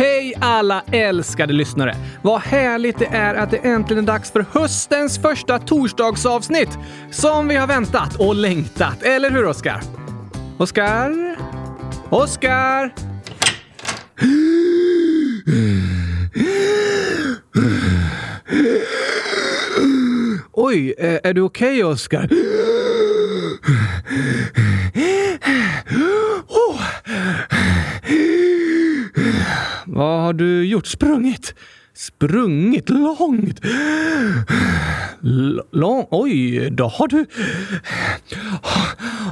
Hej alla älskade lyssnare! Vad härligt det är att det äntligen är dags för höstens första torsdagsavsnitt som vi har väntat och längtat. Eller hur Oskar? Oskar? Oskar? Oj, eh, är du okej okay, Oskar? Oh. Vad har du gjort? Sprungit? Sprungit långt? L lång? Oj, då har du...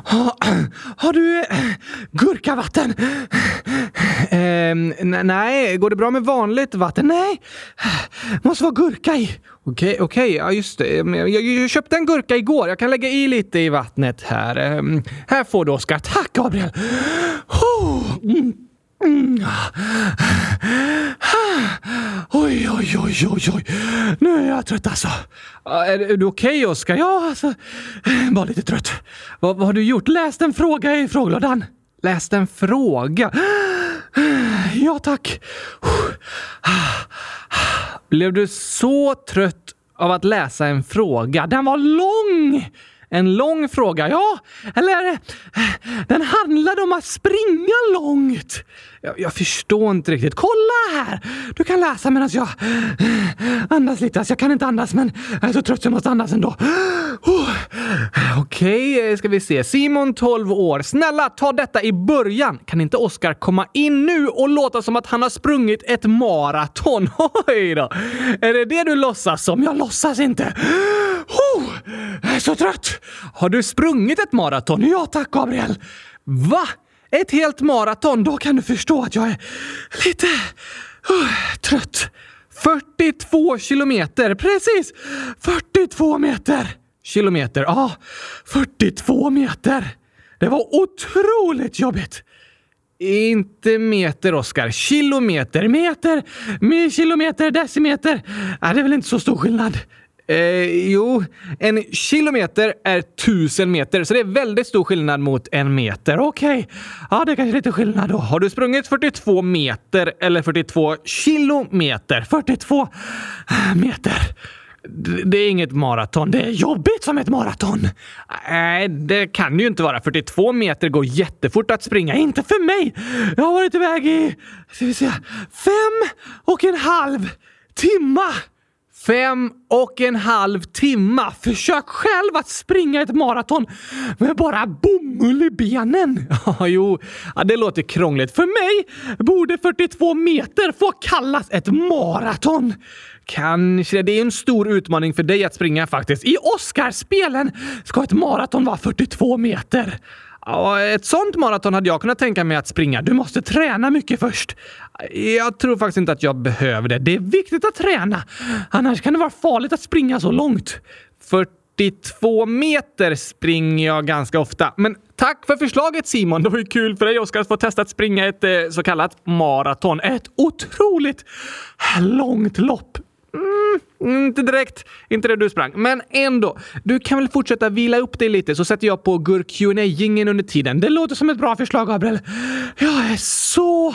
Har, har du eh, gurkavatten? Eh, nej, går det bra med vanligt vatten? Nej, måste vara gurka i. Okej, okay, okej, okay, ja just det. Ehm, jag, jag, köpte en gurka igår. Jag kan lägga i lite i vattnet här. Ehm, här får du Oskar. Tack Gabriel! Oh, mm. Oj, oj, oj, oj, oj. Nu är jag trött alltså. Är, är du okej okay, Oskar? Ja, alltså. Bara lite trött. Vad, vad har du gjort? Läst en fråga i frågelådan. Läst en fråga? Ja, tack. Blev du så trött av att läsa en fråga? Den var lång! En lång fråga, ja. Eller den handlade om att springa långt. Jag, jag, förstår inte riktigt. Kolla här! Du kan läsa medan jag eh, andas lite. Alltså, jag kan inte andas, men jag är så trött så jag måste andas ändå. Oh. Okej, okay, ska vi se. Simon, 12 år. Snälla, ta detta i början. Kan inte Oskar komma in nu och låta som att han har sprungit ett maraton? Oj då! Är det det du låtsas som? Jag låtsas inte. Oh, jag är så trött! Har du sprungit ett maraton? Ja tack, Gabriel. Va? Ett helt maraton? Då kan du förstå att jag är lite uh, trött. 42 kilometer, precis! 42 meter! Kilometer, ja. Ah, 42 meter! Det var otroligt jobbigt! Inte meter, Oskar. Kilometer. Meter, med kilometer, decimeter. Äh, det är väl inte så stor skillnad. Eh, jo, en kilometer är tusen meter, så det är väldigt stor skillnad mot en meter. Okej, okay. ja det är kanske är lite skillnad då. Har du sprungit 42 meter eller 42 kilometer? 42 eh, meter. Det är inget maraton. Det är jobbigt som ett maraton. Nej, det kan ju inte vara. 42 meter går jättefort att springa. Inte för mig! Jag har varit iväg i, ska vi säga, fem och en halv timma. Fem och en halv timma. Försök själv att springa ett maraton med bara bomull i benen. Ja, jo, ja, det låter krångligt. För mig borde 42 meter få kallas ett maraton. Kanske. Det är en stor utmaning för dig att springa faktiskt. I Oscarsspelen ska ett maraton vara 42 meter. Ja, ett sånt maraton hade jag kunnat tänka mig att springa. Du måste träna mycket först. Jag tror faktiskt inte att jag behöver det. Det är viktigt att träna. Annars kan det vara farligt att springa så långt. 42 meter springer jag ganska ofta. Men tack för förslaget Simon! Det var ju kul för dig Oskar att få testa att springa ett eh, så kallat maraton. Ett otroligt långt lopp. Mm, inte direkt. Inte där du sprang. Men ändå. Du kan väl fortsätta vila upp dig lite så sätter jag på gurk gingen under tiden. Det låter som ett bra förslag, Gabriel. Jag är så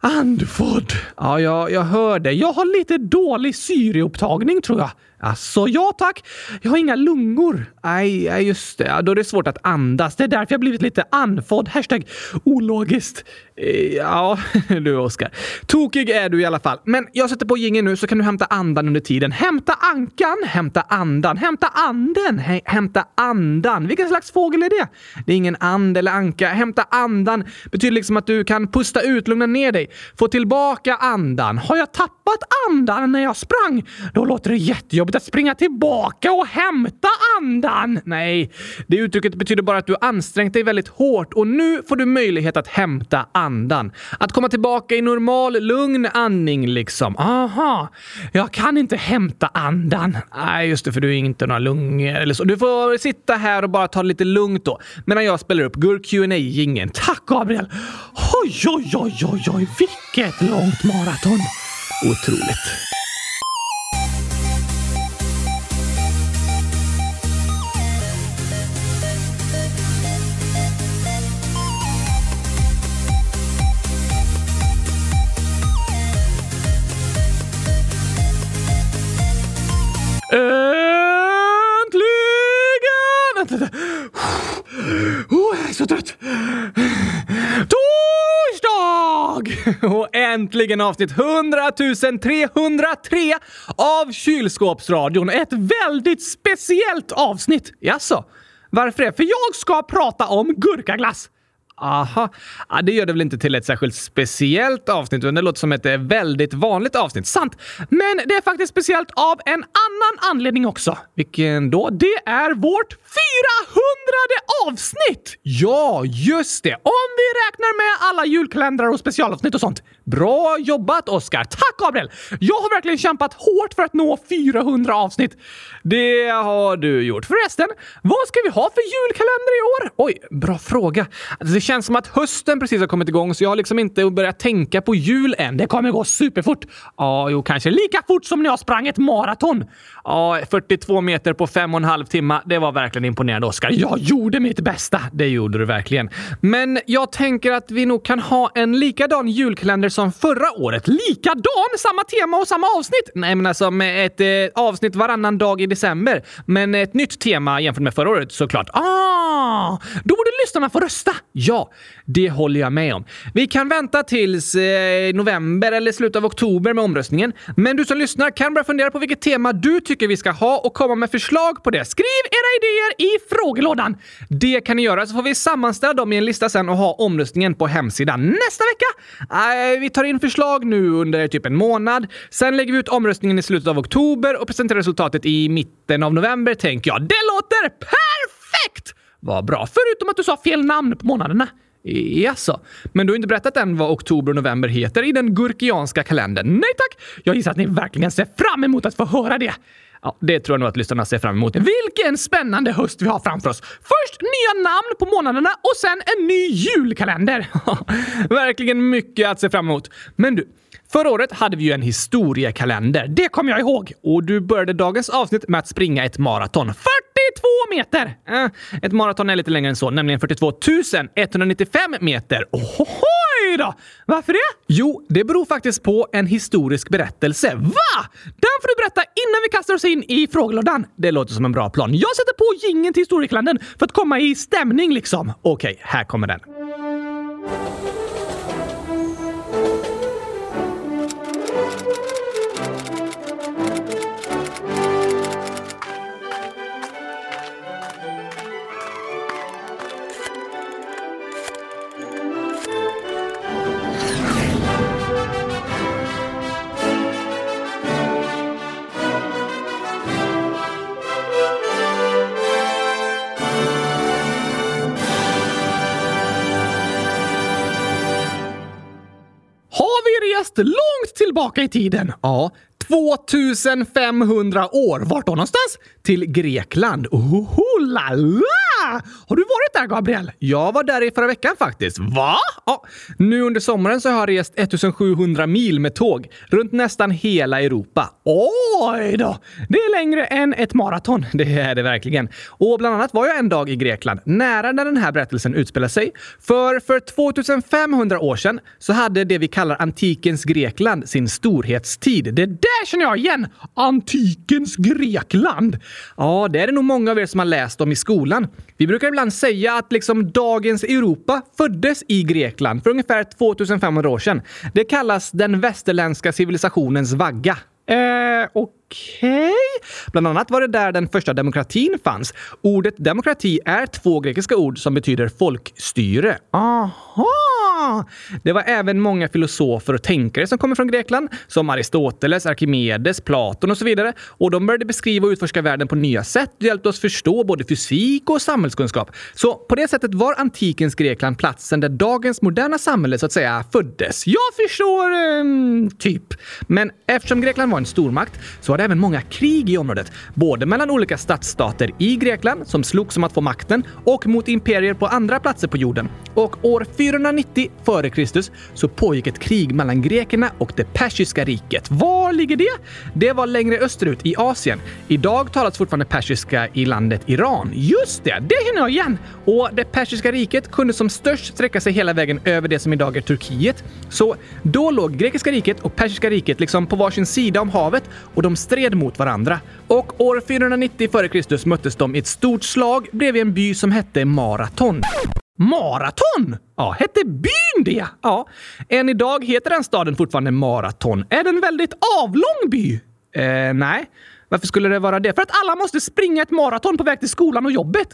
andfådd. Ja, jag, jag hör det. Jag har lite dålig syreupptagning tror jag. Alltså, ja tack. Jag har inga lungor. Nej, just det. Då är det svårt att andas. Det är därför jag blivit lite andfådd. Hashtag ologiskt. Eh, ja, du Oskar. Tokig är du i alla fall. Men jag sätter på gingen nu så kan du hämta andan under tiden. Hämta ankan, hämta andan, hämta anden, hämta andan. Vilken slags fågel är det? Det är ingen and eller anka. Hämta andan betyder liksom att du kan pusta ut, lugna ner dig, få tillbaka andan. Har jag tappat andan när jag sprang? Då låter det jättejobbigt att springa tillbaka och hämta andan. Nej, det uttrycket betyder bara att du ansträngt dig väldigt hårt och nu får du möjlighet att hämta andan. Att komma tillbaka i normal, lugn andning liksom. Aha, jag kan inte hämta andan. Nej, just det, för du är inte några lungor eller så. Du får sitta här och bara ta det lite lugnt då medan jag spelar upp Gur qa gingen Tack Gabriel! Oj, oj, oj, oj, oj, vilket långt maraton! Otroligt. Äntligen! Oh, jag är så trött! Torsdag! Och äntligen avsnitt 100 303 av Kylskåpsradion. Ett väldigt speciellt avsnitt. Jaså? Varför det? För jag ska prata om gurkaglass. Aha, ja, det gör det väl inte till ett särskilt speciellt avsnitt, utan det låter som ett eh, väldigt vanligt avsnitt. Sant! Men det är faktiskt speciellt av en annan anledning också. Vilken då? Det är vårt 400 avsnitt! Ja, just det! Om vi räknar med alla julkalendrar och specialavsnitt och sånt. Bra jobbat, Oskar! Tack, Gabriel! Jag har verkligen kämpat hårt för att nå 400 avsnitt. Det har du gjort. Förresten, vad ska vi ha för julkalender i år? Oj, bra fråga. Det känns som att hösten precis har kommit igång, så jag har liksom inte börjat tänka på jul än. Det kommer gå superfort. Ja, jo, kanske lika fort som när jag sprang ett maraton. Ja, 42 meter på fem och en halv timme. Det var verkligen imponerande, Oskar. Jag gjorde mitt bästa. Det gjorde du verkligen. Men jag tänker att vi nog kan ha en likadan julkalender som förra året. Likadan? Samma tema och samma avsnitt? Nej, men alltså med ett eh, avsnitt varannan dag i december. Men ett nytt tema jämfört med förra året såklart. Ah! Då borde lyssnarna få rösta. Ja, det håller jag med om. Vi kan vänta tills eh, november eller slutet av oktober med omröstningen. Men du som lyssnar kan börja fundera på vilket tema du tycker vi ska ha och komma med förslag på det. Skriv era idéer i frågelådan. Det kan ni göra så får vi sammanställa dem i en lista sen och ha omröstningen på hemsidan nästa vecka. Vi tar in förslag nu under typ en månad. Sen lägger vi ut omröstningen i slutet av oktober och presenterar resultatet i mitten av november, tänker jag. Det låter perfekt! Vad bra. Förutom att du sa fel namn på månaderna. Jaså? Men du har inte berättat än vad oktober och november heter i den gurkianska kalendern? Nej tack! Jag gissar att ni verkligen ser fram emot att få höra det. Ja, det tror jag nog att lyssnarna ser fram emot. Vilken spännande höst vi har framför oss! Först nya namn på månaderna och sen en ny julkalender. Verkligen mycket att se fram emot. Men du, Förra året hade vi ju en historiekalender. Det kommer jag ihåg. Och du började dagens avsnitt med att springa ett maraton. 42 meter! Eh, ett maraton är lite längre än så, nämligen 42 195 meter. Ohoj då! Varför det? Jo, det beror faktiskt på en historisk berättelse. Va? Den får du berätta innan vi kastar oss in i frågelådan. Det låter som en bra plan. Jag sätter på jingeln till historiekalendern för att komma i stämning liksom. Okej, här kommer den. Rest långt tillbaka i tiden. Ja, 2500 år. Vart då någonstans? Till Grekland. Oh la, la! Har du varit där, Gabriel? Jag var där i förra veckan faktiskt. Va? Ja, nu under sommaren så har jag rest 1700 mil med tåg runt nästan hela Europa. Oj då! Det är längre än ett maraton. Det är det verkligen. Och bland annat var jag en dag i Grekland, nära där den här berättelsen utspelar sig. För för 2500 år sedan så hade det vi kallar antikens Grekland sin storhetstid. Det där känner jag igen! Antikens Grekland! Ja, det är det nog många av er som har läst om i skolan. Vi brukar ibland säga att liksom dagens Europa föddes i Grekland för ungefär 2500 år sedan. Det kallas den västerländska civilisationens vagga. Eh, okej? Okay. Bland annat var det där den första demokratin fanns. Ordet demokrati är två grekiska ord som betyder folkstyre. Aha! Det var även många filosofer och tänkare som kommer från Grekland, som Aristoteles, Arkimedes, Platon och så vidare. Och de började beskriva och utforska världen på nya sätt och hjälpte oss förstå både fysik och samhällskunskap. Så på det sättet var antikens Grekland platsen där dagens moderna samhälle så att säga föddes. Jag förstår, eh, typ. Men eftersom Grekland var en stormakt så var det även många krig i området. Både mellan olika stadsstater i Grekland som slogs om att få makten och mot imperier på andra platser på jorden. Och år 490 f.Kr. så pågick ett krig mellan grekerna och det persiska riket. Var ligger det? Det var längre österut i Asien. Idag talas fortfarande persiska i landet Iran. Just det, det hinner jag igen! Och det persiska riket kunde som störst sträcka sig hela vägen över det som idag är Turkiet. Så då låg grekiska riket och persiska riket liksom på varsin sida om havet och de stred mot varandra. Och år 490 f.Kr. möttes de i ett stort slag bredvid en by som hette Maraton. Maraton? Ja, hette byn det? Ja. Än idag heter den staden fortfarande Maraton. Är det en väldigt avlång by? Eh, nej. Varför skulle det vara det? För att alla måste springa ett maraton på väg till skolan och jobbet.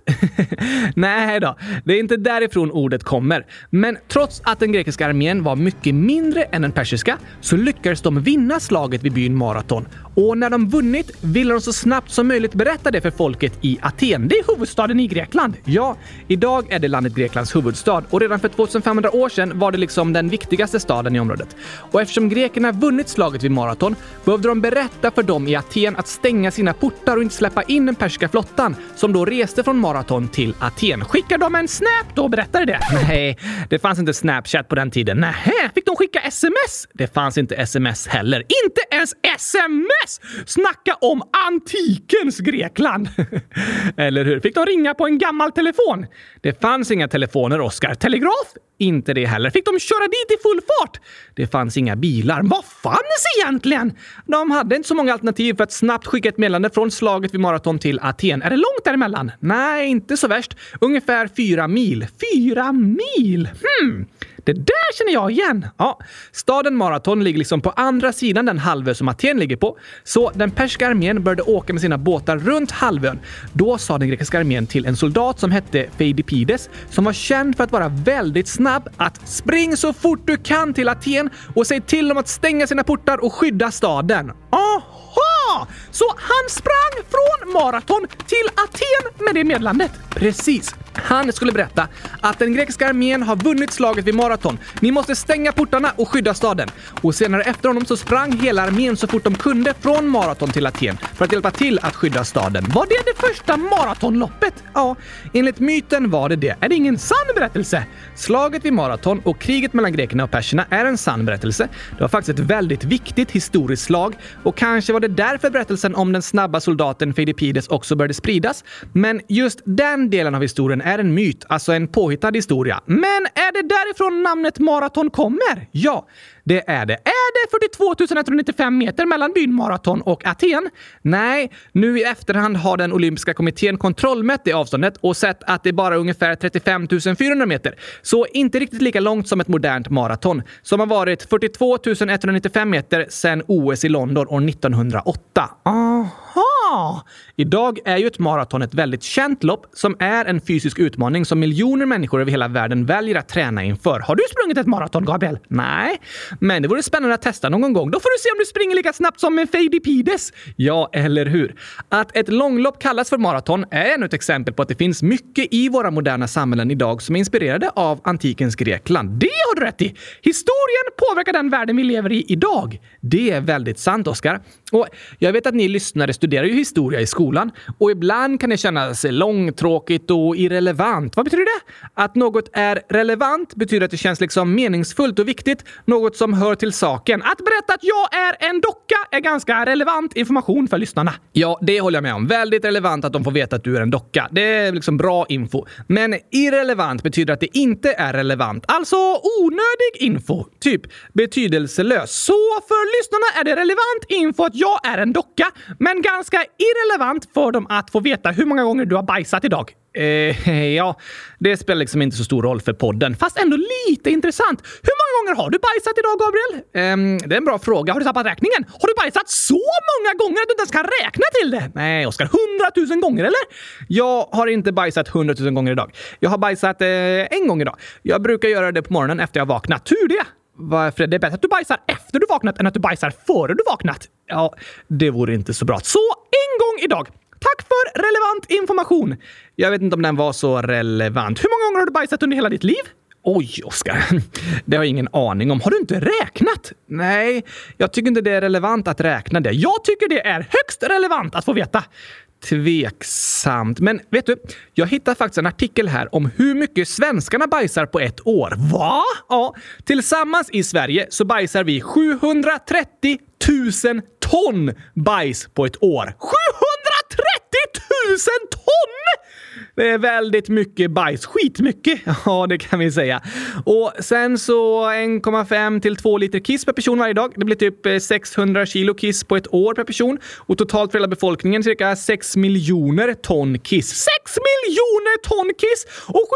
Nej då, det är inte därifrån ordet kommer. Men trots att den grekiska armén var mycket mindre än den persiska så lyckades de vinna slaget vid byn Maraton. Och när de vunnit ville de så snabbt som möjligt berätta det för folket i Aten. Det är huvudstaden i Grekland. Ja, idag är det landet Greklands huvudstad och redan för 2500 år sedan var det liksom den viktigaste staden i området. Och eftersom grekerna vunnit slaget vid Maraton behövde de berätta för dem i Aten att stänga sina portar och inte släppa in den persiska flottan som då reste från Maraton till Aten. Skickade de en snap då och berättade det? Nej, det fanns inte Snapchat på den tiden. Nähä, fick de skicka sms? Det fanns inte sms heller. Inte ens sms! Snacka om antikens Grekland! Eller hur? Fick de ringa på en gammal telefon? Det fanns inga telefoner, Oskar. Telegraf? Inte det heller. Fick de köra dit i full fart? Det fanns inga bilar. Vad fanns egentligen? De hade inte så många alternativ för att snabbt skicka ett meddelande från slaget vid Maraton till Aten. Är det långt däremellan? Nej, inte så värst. Ungefär fyra mil. Fyra mil? Hmm. Det där känner jag igen! Ja, staden Maraton ligger liksom på andra sidan den halvö som Aten ligger på. Så den persiska armén började åka med sina båtar runt halvön. Då sa den grekiska armén till en soldat som hette Feidipides, som var känd för att vara väldigt snabb, att spring så fort du kan till Aten och säg till dem att stänga sina portar och skydda staden. Aha! Så han sprang från Maraton till Aten med det meddelandet. Precis. Han skulle berätta att den grekiska armén har vunnit slaget vid Maraton. Ni måste stänga portarna och skydda staden. Och senare efter honom så sprang hela armén så fort de kunde från Maraton till Aten för att hjälpa till att skydda staden. Var det det första maratonloppet? Ja, enligt myten var det det. Är det ingen sann berättelse? Slaget vid Maraton och kriget mellan grekerna och perserna är en sann berättelse. Det var faktiskt ett väldigt viktigt historiskt slag och kanske var det därför berättelsen om den snabba soldaten Fidipides också började spridas. Men just den delen av historien är en myt, alltså en påhittad historia. Men är det därifrån namnet maraton kommer? Ja, det är det. Är det 42 195 meter mellan byn Maraton och Aten? Nej, nu i efterhand har den olympiska kommittén kontrollmätt det avståndet och sett att det bara är ungefär 35 400 meter. Så inte riktigt lika långt som ett modernt maraton som har varit 42 195 meter sedan OS i London år 1908. Aha! Idag är ju ett maraton ett väldigt känt lopp som är en fysisk utmaning som miljoner människor över hela världen väljer att träna inför. Har du sprungit ett maraton, Gabriel? Nej, men det vore spännande att testa någon gång. Då får du se om du springer lika snabbt som Feidipides. Ja, eller hur? Att ett långlopp kallas för maraton är ännu ett exempel på att det finns mycket i våra moderna samhällen idag som är inspirerade av antikens Grekland. Det har du rätt i! Historien påverkar den världen vi lever i idag. Det är väldigt sant, Oskar. Och jag vet att ni lyssnare studerar ju historia i skolan och ibland kan det kännas långtråkigt och irrelevant. Vad betyder det? Att något är relevant betyder att det känns liksom meningsfullt och viktigt. Något som hör till saken. Att berätta att jag är en docka är ganska relevant information för lyssnarna. Ja, det håller jag med om. Väldigt relevant att de får veta att du är en docka. Det är liksom bra info. Men irrelevant betyder att det inte är relevant. Alltså onödig info. Typ betydelselös. Så för lyssnarna är det relevant info att jag är en docka, men ganska irrelevant för dem att få veta hur många gånger du har bajsat idag. Eh, ja, det spelar liksom inte så stor roll för podden, fast ändå lite intressant. Hur många gånger har du bajsat idag, Gabriel? Eh, det är en bra fråga. Har du tappat räkningen? Har du bajsat så många gånger att du inte ens kan räkna till det? Nej, Oskar. Hundratusen gånger, eller? Jag har inte bajsat hundratusen gånger idag. Jag har bajsat eh, en gång idag. Jag brukar göra det på morgonen efter jag vaknat. Tur det! Varför? Det är bättre att du bajsar efter du vaknat än att du bajsar före du vaknat. Ja, det vore inte så bra. Så en gång idag. Tack för relevant information! Jag vet inte om den var så relevant. Hur många gånger har du bajsat under hela ditt liv? Oj, Oskar. Det har jag ingen aning om. Har du inte räknat? Nej, jag tycker inte det är relevant att räkna det. Jag tycker det är högst relevant att få veta. Tveksamt. Men vet du, jag hittade faktiskt en artikel här om hur mycket svenskarna bajsar på ett år. Va? Ja, tillsammans i Sverige så bajsar vi 730 000 ton bajs på ett år. 700 ton! Det är väldigt mycket bajs. Skitmycket! Ja, det kan vi säga. Och sen så 1,5 till 2 liter kiss per person varje dag. Det blir typ eh, 600 kilo kiss på ett år per person. Och totalt för hela befolkningen cirka 6 miljoner ton kiss. 6 miljoner ton kiss och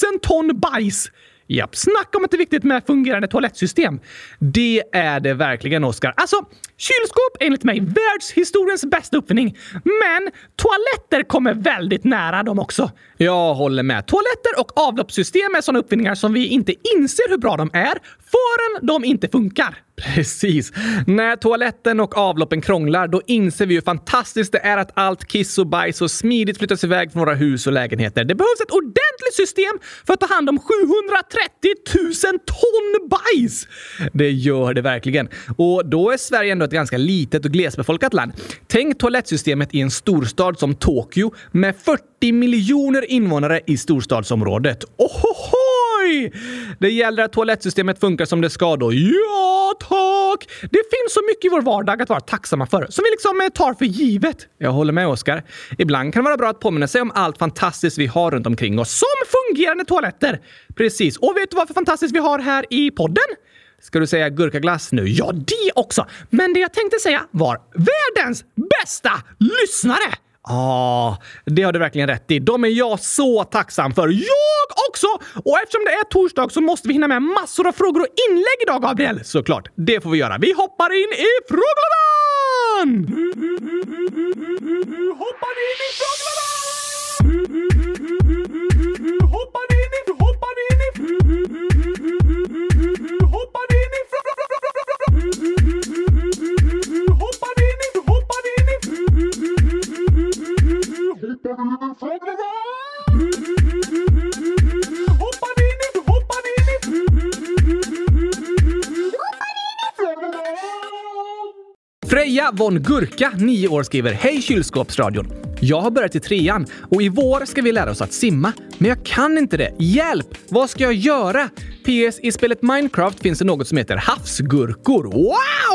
730 000 ton bajs! Japp, snacka om att det är viktigt med fungerande toalettsystem. Det är det verkligen, Oskar. Alltså, kylskåp är enligt mig världshistoriens bästa uppfinning. Men toaletter kommer väldigt nära dem också. Jag håller med. Toaletter och avloppssystem är sådana uppfinningar som vi inte inser hur bra de är förrän de inte funkar. Precis. När toaletten och avloppen krånglar, då inser vi hur fantastiskt det är att allt kiss och bajs så smidigt flyttas iväg från våra hus och lägenheter. Det behövs ett ordentligt system för att ta hand om 730 000 ton bajs! Det gör det verkligen. Och då är Sverige ändå ett ganska litet och glesbefolkat land. Tänk toalettsystemet i en storstad som Tokyo med 40 miljoner invånare i storstadsområdet. Oj! Det gäller att toalettsystemet funkar som det ska då. Ja, tack! Det finns så mycket i vår vardag att vara tacksamma för, som vi liksom eh, tar för givet. Jag håller med Oskar. Ibland kan det vara bra att påminna sig om allt fantastiskt vi har runt omkring oss, som fungerande toaletter. Precis. Och vet du vad för fantastiskt vi har här i podden? Ska du säga gurkaglass nu? Ja, det också! Men det jag tänkte säga var världens bästa lyssnare! Ja, ah, det har du verkligen rätt i. De är jag så tacksam för. Jag också! Och eftersom det är torsdag så måste vi hinna med massor av frågor och inlägg idag, Gabriel. Såklart, det får vi göra. Vi hoppar in i frågelådan! Hoppar in i frågelådan! Hoppar in i... Hoppar in i... Hoppar in i... Hoppar Hoppar in. Hoppar in. Freja von Gurka, 9 år, skriver Hej kylskåpsradion! Jag har börjat i trean och i vår ska vi lära oss att simma. Men jag kan inte det. Hjälp! Vad ska jag göra? PS. I spelet Minecraft finns det något som heter havsgurkor.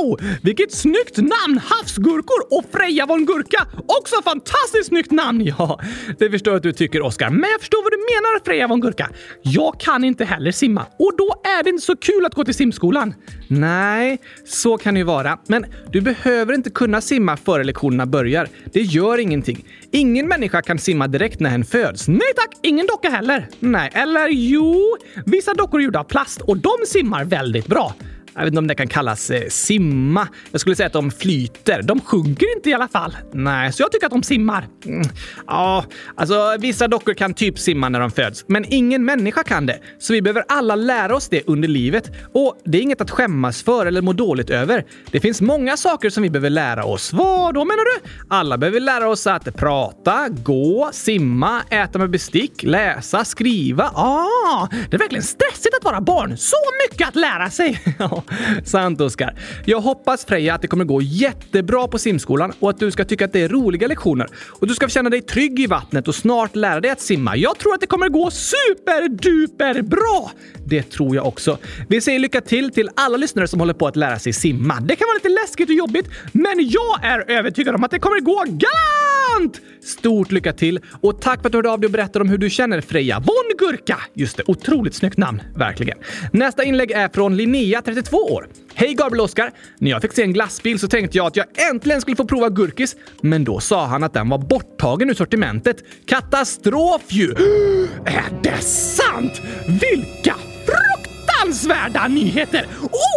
Wow! Vilket snyggt namn! Havsgurkor och Freja von Gurka. Också fantastiskt snyggt namn! Ja, det förstår jag att du tycker, Oskar. Men jag förstår vad du menar, Freja von Gurka. Jag kan inte heller simma och då är det inte så kul att gå till simskolan. Nej, så kan det ju vara. Men du behöver inte kunna simma före lektionerna börjar. Det gör ingenting. Ingen människa kan simma direkt när hen föds. Nej tack, ingen docka heller. Nej, eller jo, vissa dockor är gjorda av plast och de simmar väldigt bra. Jag vet inte om det kan kallas eh, simma. Jag skulle säga att de flyter. De sjunker inte i alla fall. Nej, så jag tycker att de simmar. Mm. Ja, alltså vissa dockor kan typ simma när de föds, men ingen människa kan det. Så vi behöver alla lära oss det under livet. Och det är inget att skämmas för eller må dåligt över. Det finns många saker som vi behöver lära oss. Vad då menar du? Alla behöver lära oss att prata, gå, simma, äta med bestick, läsa, skriva. Ah, det är verkligen stressigt att vara barn. Så mycket att lära sig! sant Oskar. Jag hoppas Freja att det kommer gå jättebra på simskolan och att du ska tycka att det är roliga lektioner. Och du ska känna dig trygg i vattnet och snart lära dig att simma. Jag tror att det kommer gå superduper bra! Det tror jag också. Vi säger lycka till till alla lyssnare som håller på att lära sig simma. Det kan vara lite läskigt och jobbigt, men jag är övertygad om att det kommer gå galant! Stort lycka till och tack för att du hörde av dig och berättade om hur du känner Freja von Gurka. Just det, otroligt snyggt namn. Verkligen. Nästa inlägg är från Linnea, 32 år. Hej Gabriel Oskar! När jag fick se en glassbil så tänkte jag att jag äntligen skulle få prova gurkis, men då sa han att den var borttagen ur sortimentet. Katastrof ju! Är det sant? Vilka fruktansvärda nyheter!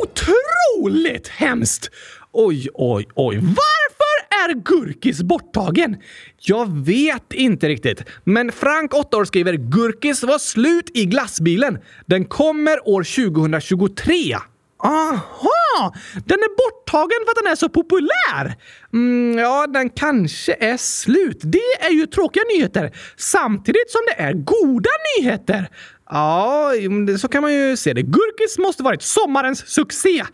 Otroligt hemskt! Oj, oj, oj. Varför är Gurkis borttagen? Jag vet inte riktigt. Men Frank, 8 år, skriver Gurkis var slut i glassbilen. Den kommer år 2023. Aha! Den är borttagen för att den är så populär! Mm, ja, den kanske är slut. Det är ju tråkiga nyheter. Samtidigt som det är goda nyheter. Ja, mm, så kan man ju se det. Gurkis måste varit sommarens succé.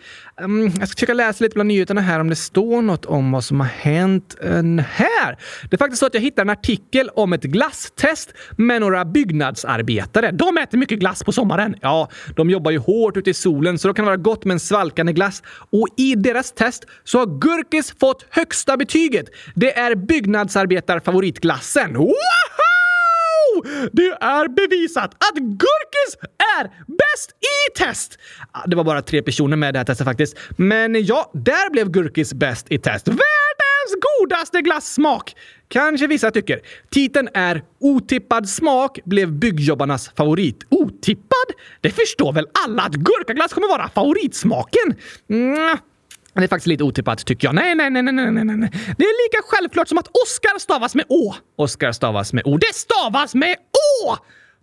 Um, jag ska försöka läsa lite bland nyheterna här om det står något om vad som har hänt uh, här. Det är faktiskt så att jag hittade en artikel om ett glasstest med några byggnadsarbetare. De äter mycket glass på sommaren. Ja, de jobbar ju hårt ute i solen så då kan det vara gott med en svalkande glass. Och i deras test så har Gurkis fått högsta betyget. Det är byggnadsarbetarfavoritglassen. Wow! Det är bevisat att Gurkis är bäst i test! Det var bara tre personer med i det här testet faktiskt. Men ja, där blev Gurkis bäst i test. Världens godaste glassmak! Kanske vissa tycker. Titeln är “Otippad smak” blev byggjobbarnas favorit. Otippad? Det förstår väl alla att gurkaglass kommer vara favoritsmaken? Mm. Det är faktiskt lite otippat tycker jag. Nej, nej, nej, nej, nej, nej. Det är lika självklart som att Oscar stavas med Å. Oscar stavas med O. Det stavas med Å!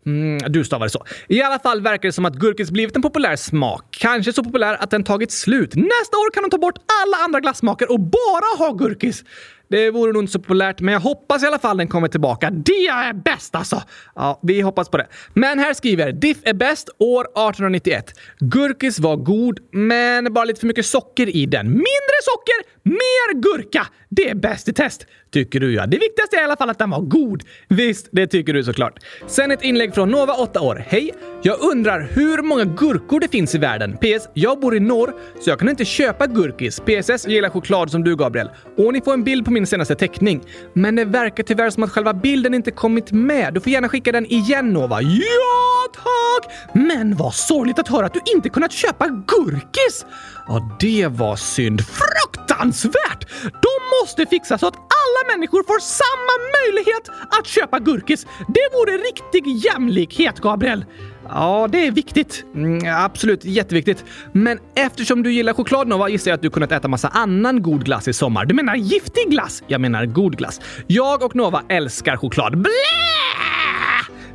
Mm, du stavade så. I alla fall verkar det som att gurkis blivit en populär smak. Kanske så populär att den tagit slut. Nästa år kan de ta bort alla andra glassmaker och bara ha gurkis. Det vore nog inte så populärt, men jag hoppas i alla fall den kommer tillbaka. Det är bäst alltså! Ja, vi hoppas på det. Men här skriver Diff är bäst år 1891. Gurkis var god, men bara lite för mycket socker i den. Mindre socker, mer gurka! Det är bäst i test, tycker du ja. Det viktigaste är i alla fall att den var god. Visst, det tycker du såklart. Sen ett inlägg från Nova, 8 år. Hej! Jag undrar hur många gurkor det finns i världen. PS. Jag bor i norr, så jag kan inte köpa gurkis. PSS. gillar choklad som du, Gabriel. Och ni får en bild på min senaste teckning. Men det verkar tyvärr som att själva bilden inte kommit med. Du får gärna skicka den igen, Nova. Ja, tack! Men vad sorgligt att höra att du inte kunnat köpa gurkis! Ja, det var synd. Fruktansvärt! De måste fixa så att alla människor får samma möjlighet att köpa gurkis. Det vore riktig jämlikhet, Gabriel. Ja, det är viktigt. Mm, absolut, jätteviktigt. Men eftersom du gillar choklad Nova gissar jag att du kunnat äta massa annan god glass i sommar. Du menar giftig glass? Jag menar god glass. Jag och Nova älskar choklad. Blä!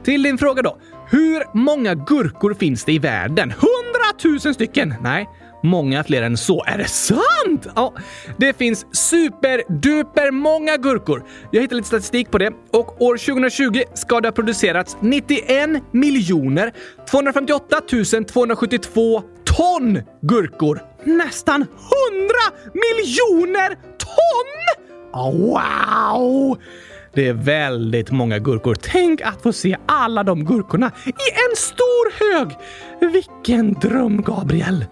Till din fråga då. Hur många gurkor finns det i världen? Hundratusen stycken? Nej. Många fler än så. Är det sant? Ja, det finns superduper många gurkor. Jag hittade lite statistik på det och år 2020 ska det ha producerats 91 miljoner 258 272 ton gurkor. Nästan 100 miljoner ton! Oh, wow! Det är väldigt många gurkor. Tänk att få se alla de gurkorna i en stor hög! Vilken dröm, Gabriel!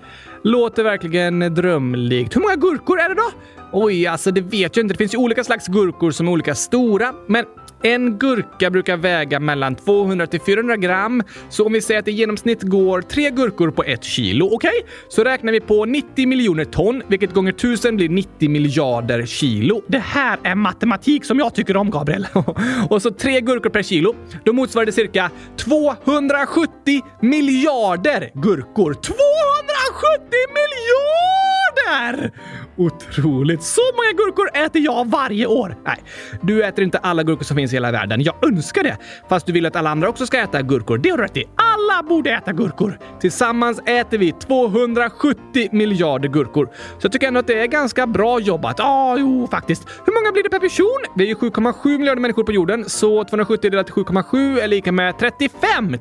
Låter verkligen drömlikt. Hur många gurkor är det då? Oj, alltså det vet jag inte. Det finns ju olika slags gurkor som är olika stora, men en gurka brukar väga mellan 200 till 400 gram, så om vi säger att det i genomsnitt går tre gurkor på ett kilo, okej? Okay? Så räknar vi på 90 miljoner ton, vilket gånger 1000 blir 90 miljarder kilo. Det här är matematik som jag tycker om, Gabriel. och så tre gurkor per kilo, då motsvarar det cirka 270 miljarder gurkor. 270 miljarder! Otroligt! Så många gurkor äter jag varje år! Nej, du äter inte alla gurkor som finns i hela världen. Jag önskar det! Fast du vill att alla andra också ska äta gurkor. Det har du rätt i. Alla borde äta gurkor! Tillsammans äter vi 270 miljarder gurkor. Så jag tycker ändå att det är ganska bra jobbat. Ja, ah, jo, faktiskt. Hur många blir det per person? Vi är ju 7,7 miljarder människor på jorden, så 270 delat till 7,7 är lika med 35! 35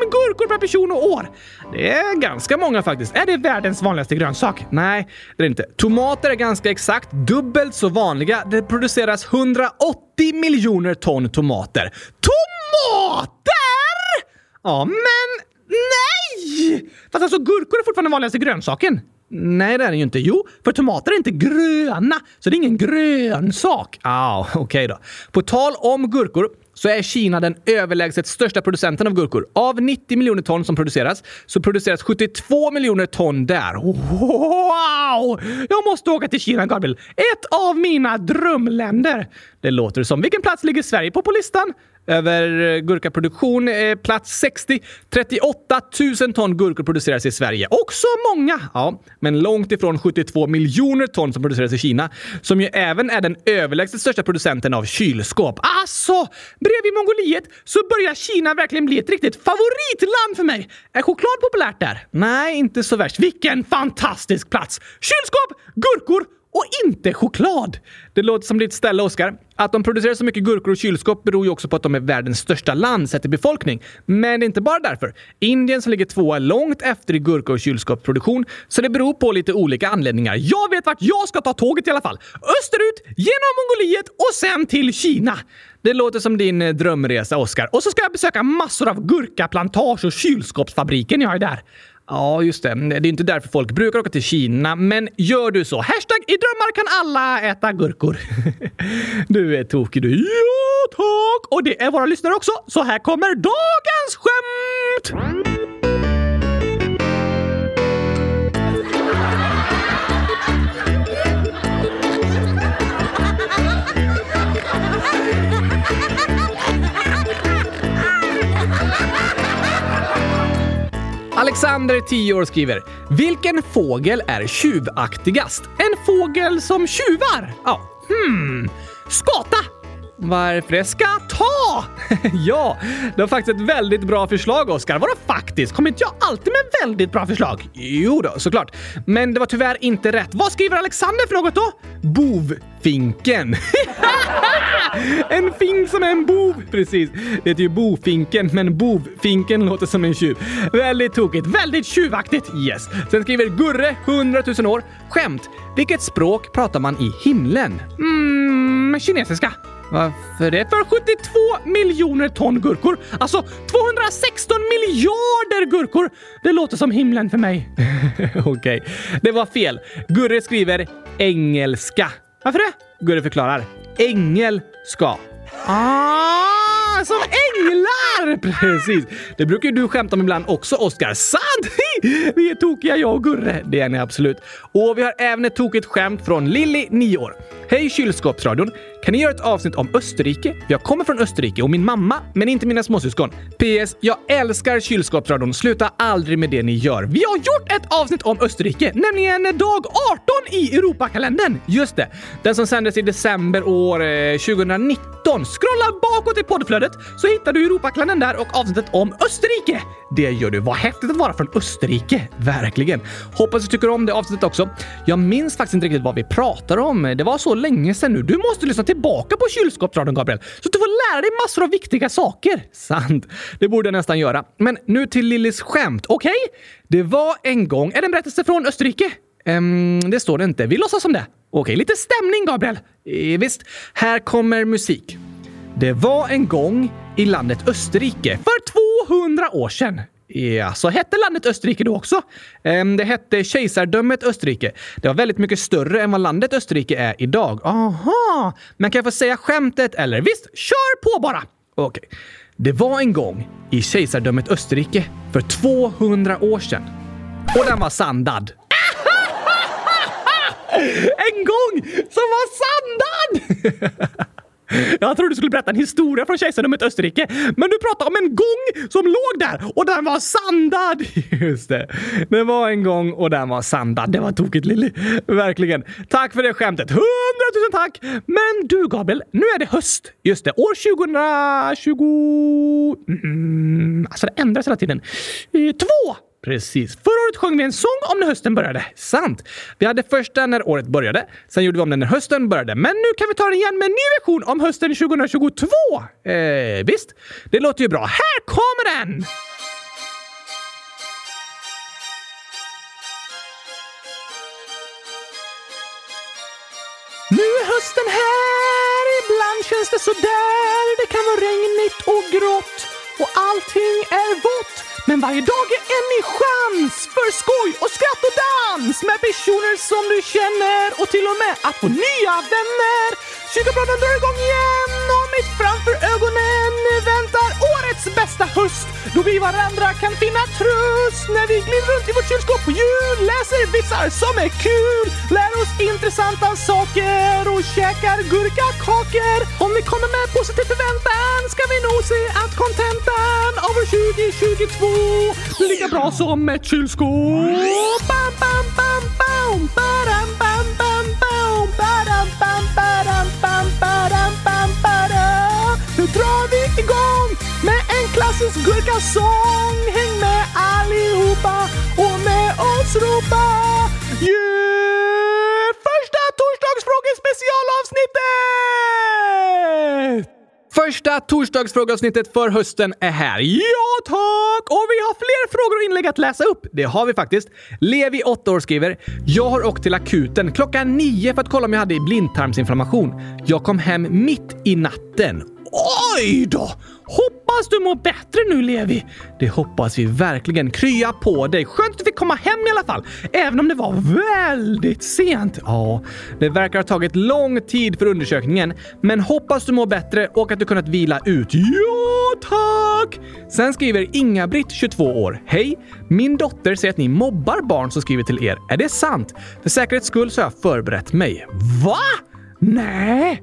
gurkor per person och år! Det är ganska många faktiskt. Är det världens vanligaste grönsak? Nej, det är det inte. Tomater är ganska exakt dubbelt så vanliga. Det produceras 180 miljoner ton tomater. Tomater! Ja, men nej! Fast alltså gurkor är fortfarande den vanligaste grönsaken. Nej, det är den ju inte. Jo, för tomater är inte gröna, så det är ingen grönsak. Ah, okej okay då. På tal om gurkor så är Kina den överlägset största producenten av gurkor. Av 90 miljoner ton som produceras så produceras 72 miljoner ton där. Wow! Jag måste åka till Kina, Gabriel. Ett av mina drömländer. Det låter som. Vilken plats ligger Sverige på på listan? Över eh, gurkaproduktion. Eh, plats 60. 38 000 ton gurkor produceras i Sverige. Också många! Ja, men långt ifrån 72 miljoner ton som produceras i Kina, som ju även är den överlägset största producenten av kylskåp. Alltså, bredvid Mongoliet så börjar Kina verkligen bli ett riktigt favoritland för mig. Är choklad populärt där? Nej, inte så värst. Vilken fantastisk plats! Kylskåp, gurkor och inte choklad. Det låter som ditt ställe, Oskar. Att de producerar så mycket gurkor och kylskåp beror ju också på att de är världens största land sett till befolkning. Men det är inte bara därför. Indien som ligger tvåa långt efter i gurka och kylskåpsproduktion, så det beror på lite olika anledningar. Jag vet vart jag ska ta tåget i alla fall. Österut, genom Mongoliet och sen till Kina. Det låter som din eh, drömresa, Oskar. Och så ska jag besöka massor av gurkaplantage och kylskåpsfabriken jag är där. Ja, just det. Det är inte därför folk brukar åka till Kina, men gör du så. Hashtag i drömmar kan alla äta gurkor. du är tokig du. Ja, tack! Och det är våra lyssnare också, så här kommer dagens skämt! Alexander, 10 år, skriver “Vilken fågel är tjuvaktigast? En fågel som tjuvar?” Ja, hmm. Skata! Varför det ska ta? ja, det var faktiskt ett väldigt bra förslag, Oskar. Vadå faktiskt? Kommer inte jag alltid med väldigt bra förslag? Jo då, såklart. Men det var tyvärr inte rätt. Vad skriver Alexander för något då? Bovfinken. en fink som är en bov! Precis. Det heter ju bofinken, men bovfinken låter som en tjuv. Väldigt tokigt. Väldigt tjuvaktigt. Yes. Sen skriver Gurre, 100 000 år. Skämt. Vilket språk pratar man i himlen? Mm, kinesiska. Varför det? För 72 miljoner ton gurkor. Alltså 216 miljarder gurkor! Det låter som himlen för mig. Okej, okay. det var fel. Gurre skriver engelska. Varför det? Gurre förklarar. Engelska. Ah, som änglar! Precis. Det brukar ju du skämta om ibland också, Oskar. Sant! Vi är tokiga, jag och Gurre. Det är ni absolut. Och vi har även ett tokigt skämt från Lilly, 9 år. Hej kylskåpsradion! Kan ni göra ett avsnitt om Österrike? Jag kommer från Österrike och min mamma, men inte mina småsyskon. PS. Jag älskar kylskåpsradion. Sluta aldrig med det ni gör. Vi har gjort ett avsnitt om Österrike, nämligen dag 18 i Europakalendern. Just det. Den som sändes i december år eh, 2019. Scrolla bakåt i poddflödet så hittar du Europakalendern där och avsnittet om Österrike. Det gör du. Vad häftigt att vara från Österrike. Verkligen. Hoppas du tycker om det avsnittet också. Jag minns faktiskt inte riktigt vad vi pratar om. Det var så länge sedan nu. Du måste lyssna tillbaka på kylskåpsradion, Gabriel, så att du får lära dig massor av viktiga saker. Sant. Det borde jag nästan göra. Men nu till Lillis skämt, okej? Okay? Det var en gång... Är det en berättelse från Österrike? Um, det står det inte. Vi låtsas som det. Okej, okay, lite stämning, Gabriel. E visst, här kommer musik. Det var en gång i landet Österrike för 200 år sedan. Ja, så hette landet Österrike då också? Ehm, det hette Kejsardömet Österrike. Det var väldigt mycket större än vad landet Österrike är idag. Aha! Men kan jag få säga skämtet eller? Visst, kör på bara! Okej. Okay. Det var en gång i Kejsardömet Österrike för 200 år sedan. Och den var sandad. en gång som var sandad! Jag trodde du skulle berätta en historia från kejsardömet Österrike, men du pratade om en gång som låg där och den var sandad! Just det. Det var en gång och den var sandad. Det var tokigt Lilly. Verkligen. Tack för det skämtet. Hundratusen tack! Men du Gabriel, nu är det höst. Just det, år 2020... Mm, mm, alltså det ändras hela tiden. Eh, två! Precis. Förra året sjöng vi en sång om när hösten började. Sant. Vi hade första när året började. Sen gjorde vi om den när hösten började. Men nu kan vi ta den igen med en ny version om hösten 2022. Eh, visst. Det låter ju bra. Här kommer den! Nu är hösten här, ibland känns det sådär. Det kan vara regnigt och grått och allting är vått. Men varje dag är en ny chans för skoj och skratt och dans med personer som du känner och till och med att få nya vänner. Kyrkobladen drar igång igen och mitt framför ögonen väntar årets bästa höst då vi varandra kan finna tröst när vi glider runt i vårt kylskåp på jul, läser vitsar som är kul, lär oss intressanta saker och käkar gurkakakor. Om vi kommer med positiv förväntan ska vi nog se att kontentan av år 2022 lika bra som ett kylskåp. Bam, bam, bam, bam, badam, bam, bam, bam, badam, bam, bam, Första torsdagsfrågeavsnittet för hösten är här. Ja tack! Och vi har fler frågor och inlägg att läsa upp. Det har vi faktiskt. Levi, 8 år, skriver “Jag har åkt till akuten klockan nio för att kolla om jag hade blindtarmsinflammation. Jag kom hem mitt i natten. Oj då! Hoppas du mår bättre nu, Levi. Det hoppas vi verkligen. Krya på dig. Skönt att du fick komma hem i alla fall, även om det var väldigt sent. Ja, det verkar ha tagit lång tid för undersökningen, men hoppas du mår bättre och att du kunnat vila ut. Ja, tack! Sen skriver Inga-Britt, 22 år. Hej! Min dotter säger att ni mobbar barn som skriver till er. Är det sant? För säkerhets skull så har jag förberett mig. Va? Nej!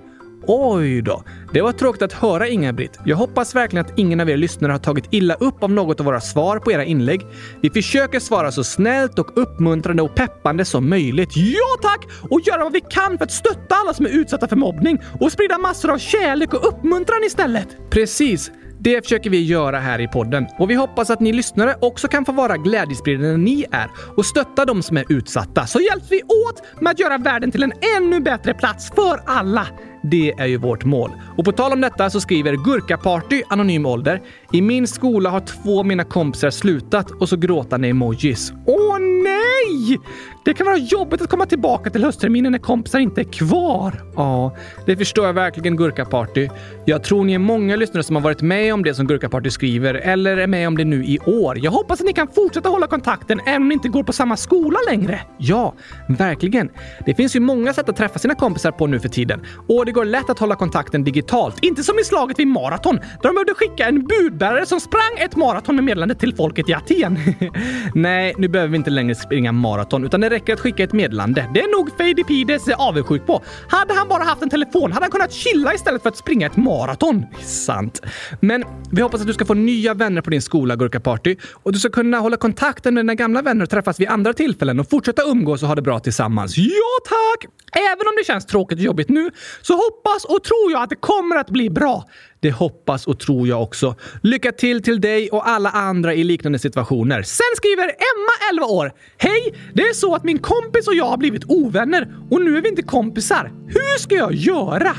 Oj då. Det var tråkigt att höra Inga-Britt. Jag hoppas verkligen att ingen av er lyssnare har tagit illa upp av något av våra svar på era inlägg. Vi försöker svara så snällt och uppmuntrande och peppande som möjligt. Ja tack! Och göra vad vi kan för att stötta alla som är utsatta för mobbning och sprida massor av kärlek och uppmuntran istället. Precis. Det försöker vi göra här i podden och vi hoppas att ni lyssnare också kan få vara glädjespridande ni är och stötta de som är utsatta. Så hjälps vi åt med att göra världen till en ännu bättre plats för alla. Det är ju vårt mål. Och på tal om detta så skriver Gurkaparty anonym ålder. I min skola har två av mina kompisar slutat och så gråtande emojis. Åh nej! Det kan vara jobbigt att komma tillbaka till höstterminen när kompisar inte är kvar. Ja, det förstår jag verkligen Gurkaparty. Jag tror ni är många lyssnare som har varit med om det som Gurkaparty skriver eller är med om det nu i år. Jag hoppas att ni kan fortsätta hålla kontakten även om ni inte går på samma skola längre. Ja, verkligen. Det finns ju många sätt att träffa sina kompisar på nu för tiden och det går lätt att hålla kontakten digitalt. Inte som i slaget vid maraton där de behövde skicka en budbärare som sprang ett maraton med meddelande till folket i Aten. Nej, nu behöver vi inte längre springa maraton utan det räcker att skicka ett meddelande. Det är nog Fadipides avundsjuk på. Hade han bara haft en telefon hade han kunnat chilla istället för att springa ett maraton. Sant. Men vi hoppas att du ska få nya vänner på din skola, Gurka-party, och du ska kunna hålla kontakten med dina gamla vänner och träffas vid andra tillfällen och fortsätta umgås och ha det bra tillsammans. Ja, tack! Även om det känns tråkigt och jobbigt nu så hoppas och tror jag att det kommer att bli bra. Det hoppas och tror jag också. Lycka till till dig och alla andra i liknande situationer. Sen skriver Emma, 11 år. Hej! Det är så att min kompis och jag har blivit ovänner och nu är vi inte kompisar. Hur ska jag göra?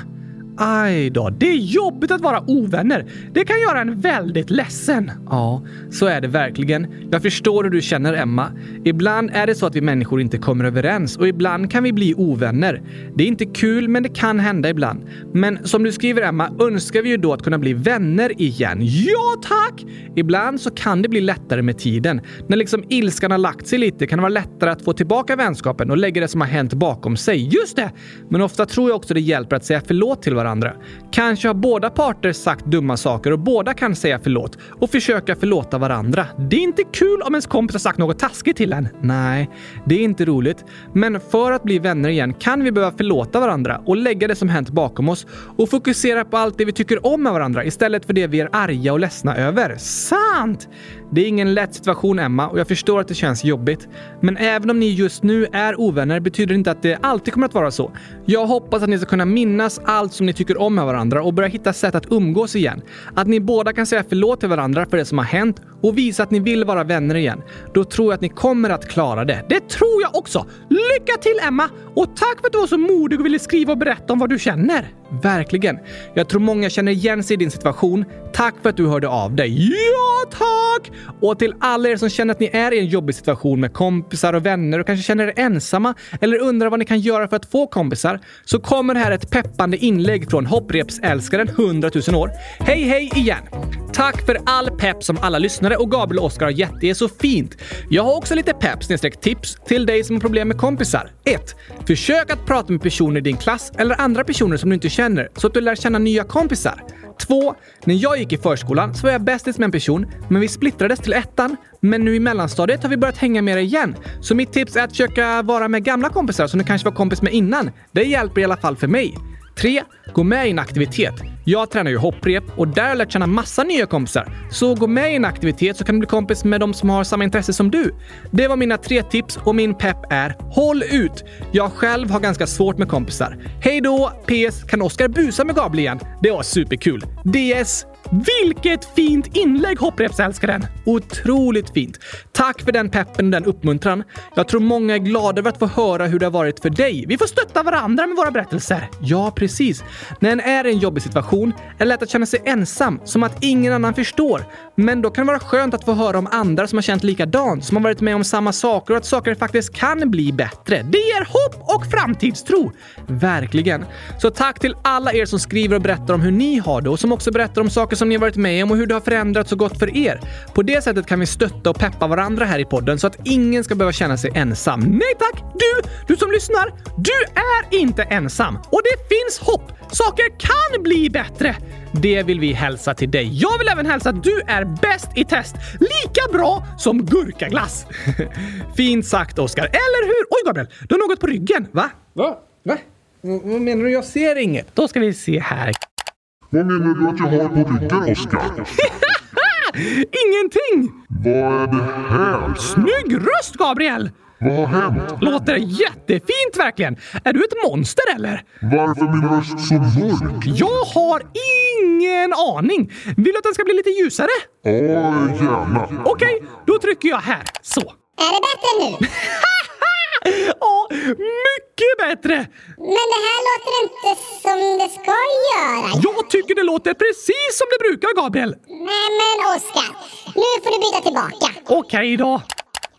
Aj då, det är jobbigt att vara ovänner. Det kan göra en väldigt ledsen. Ja, så är det verkligen. Jag förstår hur du känner, Emma. Ibland är det så att vi människor inte kommer överens och ibland kan vi bli ovänner. Det är inte kul, men det kan hända ibland. Men som du skriver, Emma, önskar vi ju då att kunna bli vänner igen. Ja, tack! Ibland så kan det bli lättare med tiden. När liksom ilskan har lagt sig lite kan det vara lättare att få tillbaka vänskapen och lägga det som har hänt bakom sig. Just det! Men ofta tror jag också det hjälper att säga förlåt till varandra varandra. Kanske har båda parter sagt dumma saker och båda kan säga förlåt och försöka förlåta varandra. Det är inte kul om ens kompis har sagt något taskigt till en. Nej, det är inte roligt. Men för att bli vänner igen kan vi behöva förlåta varandra och lägga det som hänt bakom oss och fokusera på allt det vi tycker om med varandra istället för det vi är arga och ledsna över. Sant! Det är ingen lätt situation, Emma, och jag förstår att det känns jobbigt. Men även om ni just nu är ovänner betyder det inte att det alltid kommer att vara så. Jag hoppas att ni ska kunna minnas allt som ni ni tycker om med varandra och börja hitta sätt att umgås igen. Att ni båda kan säga förlåt till varandra för det som har hänt och visa att ni vill vara vänner igen. Då tror jag att ni kommer att klara det. Det tror jag också! Lycka till, Emma! Och tack för att du var så modig och ville skriva och berätta om vad du känner. Verkligen. Jag tror många känner igen sig i din situation. Tack för att du hörde av dig. Ja, tack! Och till alla er som känner att ni är i en jobbig situation med kompisar och vänner och kanske känner er ensamma eller undrar vad ni kan göra för att få kompisar så kommer här ett peppande inlägg från hopprepsälskaren 100 000 år. Hej, hej igen! Tack för all pepp som alla lyssnare och Gabriel och Oskar har gett. Det är så fint. Jag har också lite pepp tips till dig som har problem med kompisar. 1. Försök att prata med personer i din klass eller andra personer som du inte känner så att du lär känna nya kompisar. 2. När jag gick i förskolan så var jag bästis med en person, men vi splittrades till ettan. Men nu i mellanstadiet har vi börjat hänga mer igen. Så mitt tips är att försöka vara med gamla kompisar som du kanske var kompis med innan. Det hjälper i alla fall för mig. 3. Gå med i en aktivitet. Jag tränar ju hopprep och där har jag lärt känna massa nya kompisar. Så gå med i en aktivitet så kan du bli kompis med de som har samma intresse som du. Det var mina tre tips och min pepp är håll ut! Jag själv har ganska svårt med kompisar. Hej då! PS. Kan Oskar busa med Gabriel igen? Det var superkul. DS. Vilket fint inlägg hopprepsälskaren! Otroligt fint. Tack för den peppen och den uppmuntran. Jag tror många är glada över att få höra hur det har varit för dig. Vi får stötta varandra med våra berättelser. Ja, precis. När en är i en jobbig situation är det lätt att känna sig ensam, som att ingen annan förstår. Men då kan det vara skönt att få höra om andra som har känt likadant, som har varit med om samma saker och att saker faktiskt kan bli bättre. Det ger hopp och framtidstro. Verkligen. Så tack till alla er som skriver och berättar om hur ni har det och som också berättar om saker som ni har varit med om och hur det har förändrats och gått för er. På det sättet kan vi stötta och peppa varandra här i podden så att ingen ska behöva känna sig ensam. Nej tack! Du, du som lyssnar, du är inte ensam. Och det finns hopp! Saker kan bli bättre! Det vill vi hälsa till dig. Jag vill även hälsa att du är bäst i test. Lika bra som gurkaglass. Fint sagt, Oskar. Eller hur? Oj, Gabriel! Du har något på ryggen. Va? Va? Va? Vad menar du? Jag ser inget. Då ska vi se här. Vad menar du att jag har på ryggen, Oskar? Ingenting! Vad är det här? Snygg röst, Gabriel! Vad har hänt? Låter jättefint verkligen! Är du ett monster eller? Varför är min röst så mörk? Jag har ingen aning! Vill du att den ska bli lite ljusare? Ja, gärna. Okej, då trycker jag här. Så. Är det bättre nu? Ja, mycket bättre! Men det här låter inte som det ska göra. Jag tycker det låter precis som det brukar, Gabriel. Nej men Oskar, nu får du byta tillbaka. Okej då.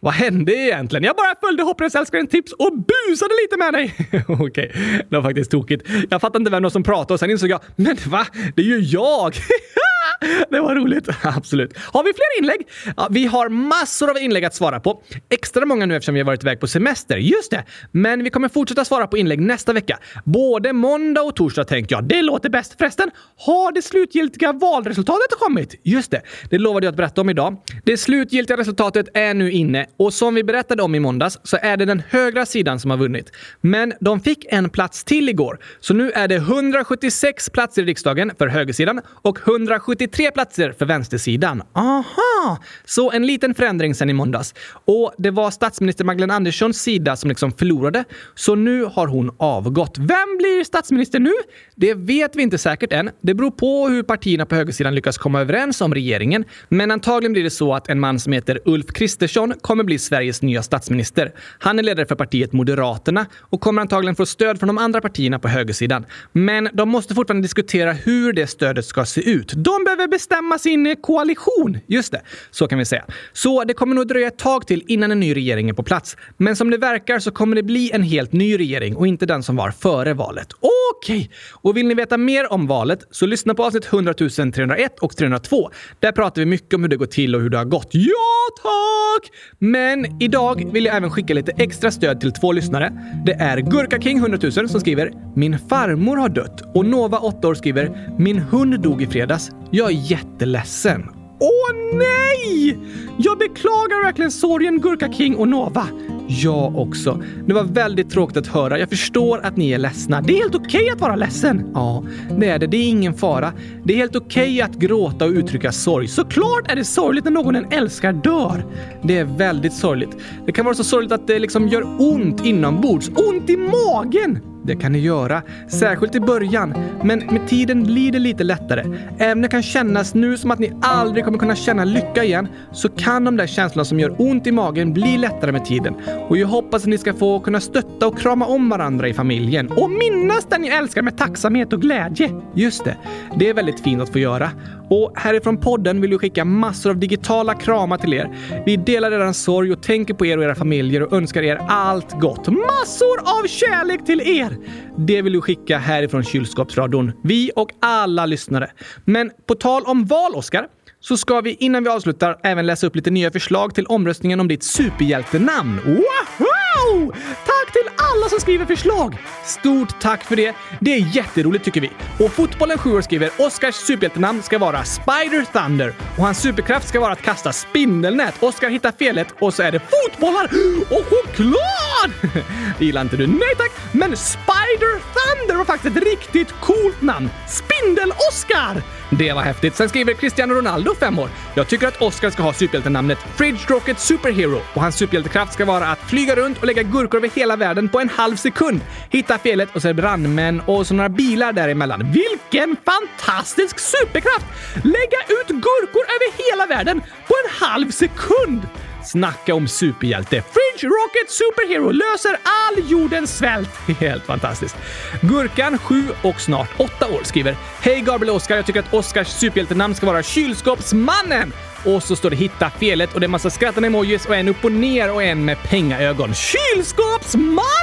Vad hände egentligen? Jag bara följde hopprepsälskarens tips och busade lite med dig. Okej, det var faktiskt tokigt. Jag fattade inte vem det var som pratade och sen insåg jag, men va? Det är ju jag! Det var roligt. Absolut. Har vi fler inlägg? Ja, vi har massor av inlägg att svara på. Extra många nu eftersom vi har varit iväg på semester. Just det. Men vi kommer fortsätta svara på inlägg nästa vecka. Både måndag och torsdag tänkte jag. Det låter bäst. Förresten, har det slutgiltiga valresultatet kommit? Just det. Det lovade jag att berätta om idag. Det slutgiltiga resultatet är nu inne och som vi berättade om i måndags så är det den högra sidan som har vunnit. Men de fick en plats till igår. Så nu är det 176 platser i riksdagen för högersidan och 173 platser för vänstersidan. Aha! Så en liten förändring sen i måndags. Och det var statsminister Magdalena Anderssons sida som liksom förlorade. Så nu har hon avgått. Vem blir statsminister nu? Det vet vi inte säkert än. Det beror på hur partierna på högersidan lyckas komma överens om regeringen. Men antagligen blir det så att en man som heter Ulf Kristersson kommer kommer bli Sveriges nya statsminister. Han är ledare för partiet Moderaterna och kommer antagligen få stöd från de andra partierna på högersidan. Men de måste fortfarande diskutera hur det stödet ska se ut. De behöver bestämma sin koalition. Just det, så kan vi säga. Så det kommer nog dröja ett tag till innan en ny regering är på plats. Men som det verkar så kommer det bli en helt ny regering och inte den som var före valet. Okej! Och vill ni veta mer om valet så lyssna på avsnitt 100 301 och 302. Där pratar vi mycket om hur det går till och hur det har gått. Ja, tack! Men idag vill jag även skicka lite extra stöd till två lyssnare. Det är Gurka King 100 000 som skriver “Min farmor har dött” och Nova 8 år skriver “Min hund dog i fredags. Jag är jätteledsen.” Åh nej! Jag beklagar verkligen sorgen Gurka King och Nova. Jag också. Det var väldigt tråkigt att höra. Jag förstår att ni är ledsna. Det är helt okej att vara ledsen. Ja, det är det. Det är ingen fara. Det är helt okej att gråta och uttrycka sorg. Såklart är det sorgligt när någon en älskar dör. Det är väldigt sorgligt. Det kan vara så sorgligt att det liksom gör ont inombords. Ont i magen! Det kan ni göra, särskilt i början. Men med tiden blir det lite lättare. Även om det kan kännas nu som att ni aldrig kommer kunna känna lycka igen, så kan de där känslorna som gör ont i magen bli lättare med tiden. Och jag hoppas att ni ska få kunna stötta och krama om varandra i familjen. Och minnas den ni älskar med tacksamhet och glädje. Just det, det är väldigt fint att få göra. Och härifrån podden vill vi skicka massor av digitala kramar till er. Vi delar er sorg och tänker på er och era familjer och önskar er allt gott. Massor av kärlek till er! Det vill du skicka härifrån kylskåpsradion. Vi och alla lyssnare. Men på tal om val, Oskar, så ska vi innan vi avslutar även läsa upp lite nya förslag till omröstningen om ditt superhjältenamn. Wow! Tack till alla som skriver förslag! Stort tack för det. Det är jätteroligt tycker vi. Och Fotbollen 7 skriver Oscars superhjältenamn ska vara Spider Thunder och hans superkraft ska vara att kasta spindelnät. Oscar hittar felet och så är det fotbollar och choklad! Det gillar inte du. Nej tack! Men Spider Thunder var faktiskt ett riktigt coolt namn. Spindel-Oscar! Det var häftigt. Sen skriver Cristiano Ronaldo, 5 år. Jag tycker att Oscar ska ha superhjältenamnet Fridge Rocket Superhero och hans superhjältekraft ska vara att flyga runt och lägga gurkor över hela världen världen på en halv sekund. Hitta felet och så är det brandmän och så några bilar däremellan. Vilken fantastisk superkraft! Lägga ut gurkor över hela världen på en halv sekund! Snacka om superhjälte! Fridge Rocket Superhero löser all jordens svält! Helt fantastiskt. Gurkan, 7 och snart 8 år, skriver Hej Gabriel och Oskar, jag tycker att Oskars superhjältenamn ska vara Kylskåpsmannen! Och så står det hitta felet och det är massa skrattande emojis och en upp och ner och en med pengaögon. Kylskåpsmannen!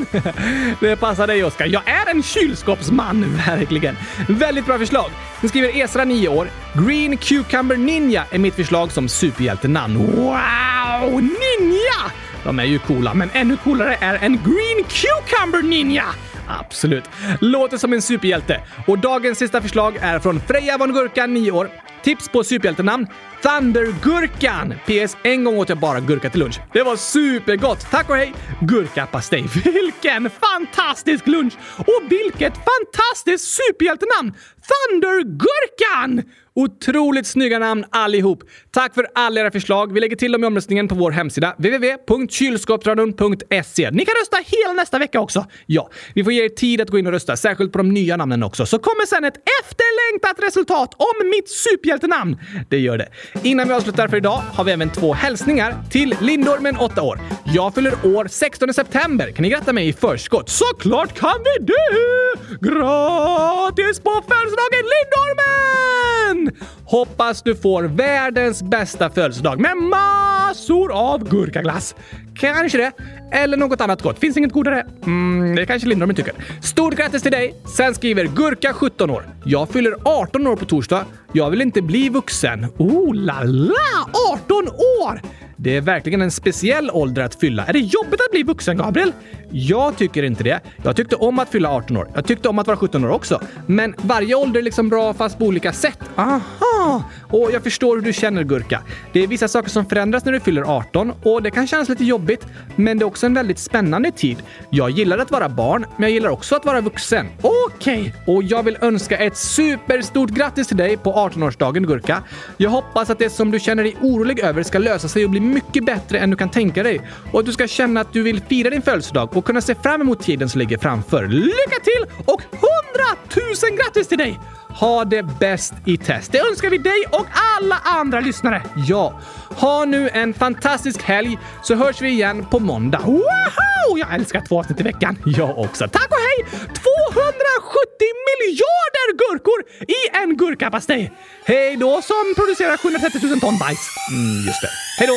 Det passar dig Oskar. Jag är en kylskåpsman, verkligen. Väldigt bra förslag. Nu skriver Esra 9 år. Green Cucumber Ninja är mitt förslag som superhjältenamn. Wow! Ninja! De är ju coola, men ännu coolare är en Green Cucumber Ninja! Absolut. Låter som en superhjälte. Och dagens sista förslag är från Freja von Gurka, 9 år. Tips på superhjältenamn? Thundergurkan! PS. En gång åt jag bara gurka till lunch. Det var supergott! Tack och hej! Gurkapastej. Vilken fantastisk lunch! Och vilket fantastiskt superhjältenamn! Thundergurkan! Otroligt snygga namn allihop. Tack för alla era förslag. Vi lägger till dem i omröstningen på vår hemsida www.kylskåpsradion.se. Ni kan rösta hela nästa vecka också. Ja, vi får ge er tid att gå in och rösta, särskilt på de nya namnen också. Så kommer sen ett efterlängtat resultat om mitt superhjältenamn. Det gör det. Innan vi avslutar för idag har vi även två hälsningar till Lindormen, 8 år. Jag fyller år 16 september. Kan ni gratta mig i förskott? Såklart kan vi det! Gratis på födelsedagen Lindormen! Hoppas du får världens bästa födelsedag med massor av gurkaglass. Kanske det. Eller något annat gott. Finns inget godare? Mm, det kanske Lindormen tycker. Stort grattis till dig! Sen skriver Gurka, 17 år. Jag fyller 18 år på torsdag. Jag vill inte bli vuxen. Oh la la! 18 år! Det är verkligen en speciell ålder att fylla. Är det jobbigt att bli vuxen, Gabriel? Jag tycker inte det. Jag tyckte om att fylla 18 år. Jag tyckte om att vara 17 år också. Men varje ålder är liksom bra fast på olika sätt. Aha! Och jag förstår hur du känner, Gurka. Det är vissa saker som förändras när du fyller 18 och det kan kännas lite jobbigt. Men det är också en väldigt spännande tid. Jag gillar att vara barn, men jag gillar också att vara vuxen. Okej! Okay. Och jag vill önska ett superstort grattis till dig på 18-årsdagen, Gurka. Jag hoppas att det som du känner dig orolig över ska lösa sig och bli mycket bättre än du kan tänka dig. Och att du ska känna att du vill fira din födelsedag och kunna se fram emot tiden som ligger framför. Lycka till och 100 000 grattis till dig! Ha det bäst i test. Det önskar vi dig och alla andra lyssnare. Ja, ha nu en fantastisk helg så hörs vi igen på måndag. Wow! Jag älskar två avsnitt i veckan. Jag också. Tack och hej! 270 miljarder gurkor i en gurkapastej. Hej då som producerar 730 000 ton bajs. Mm, just det. Hej då!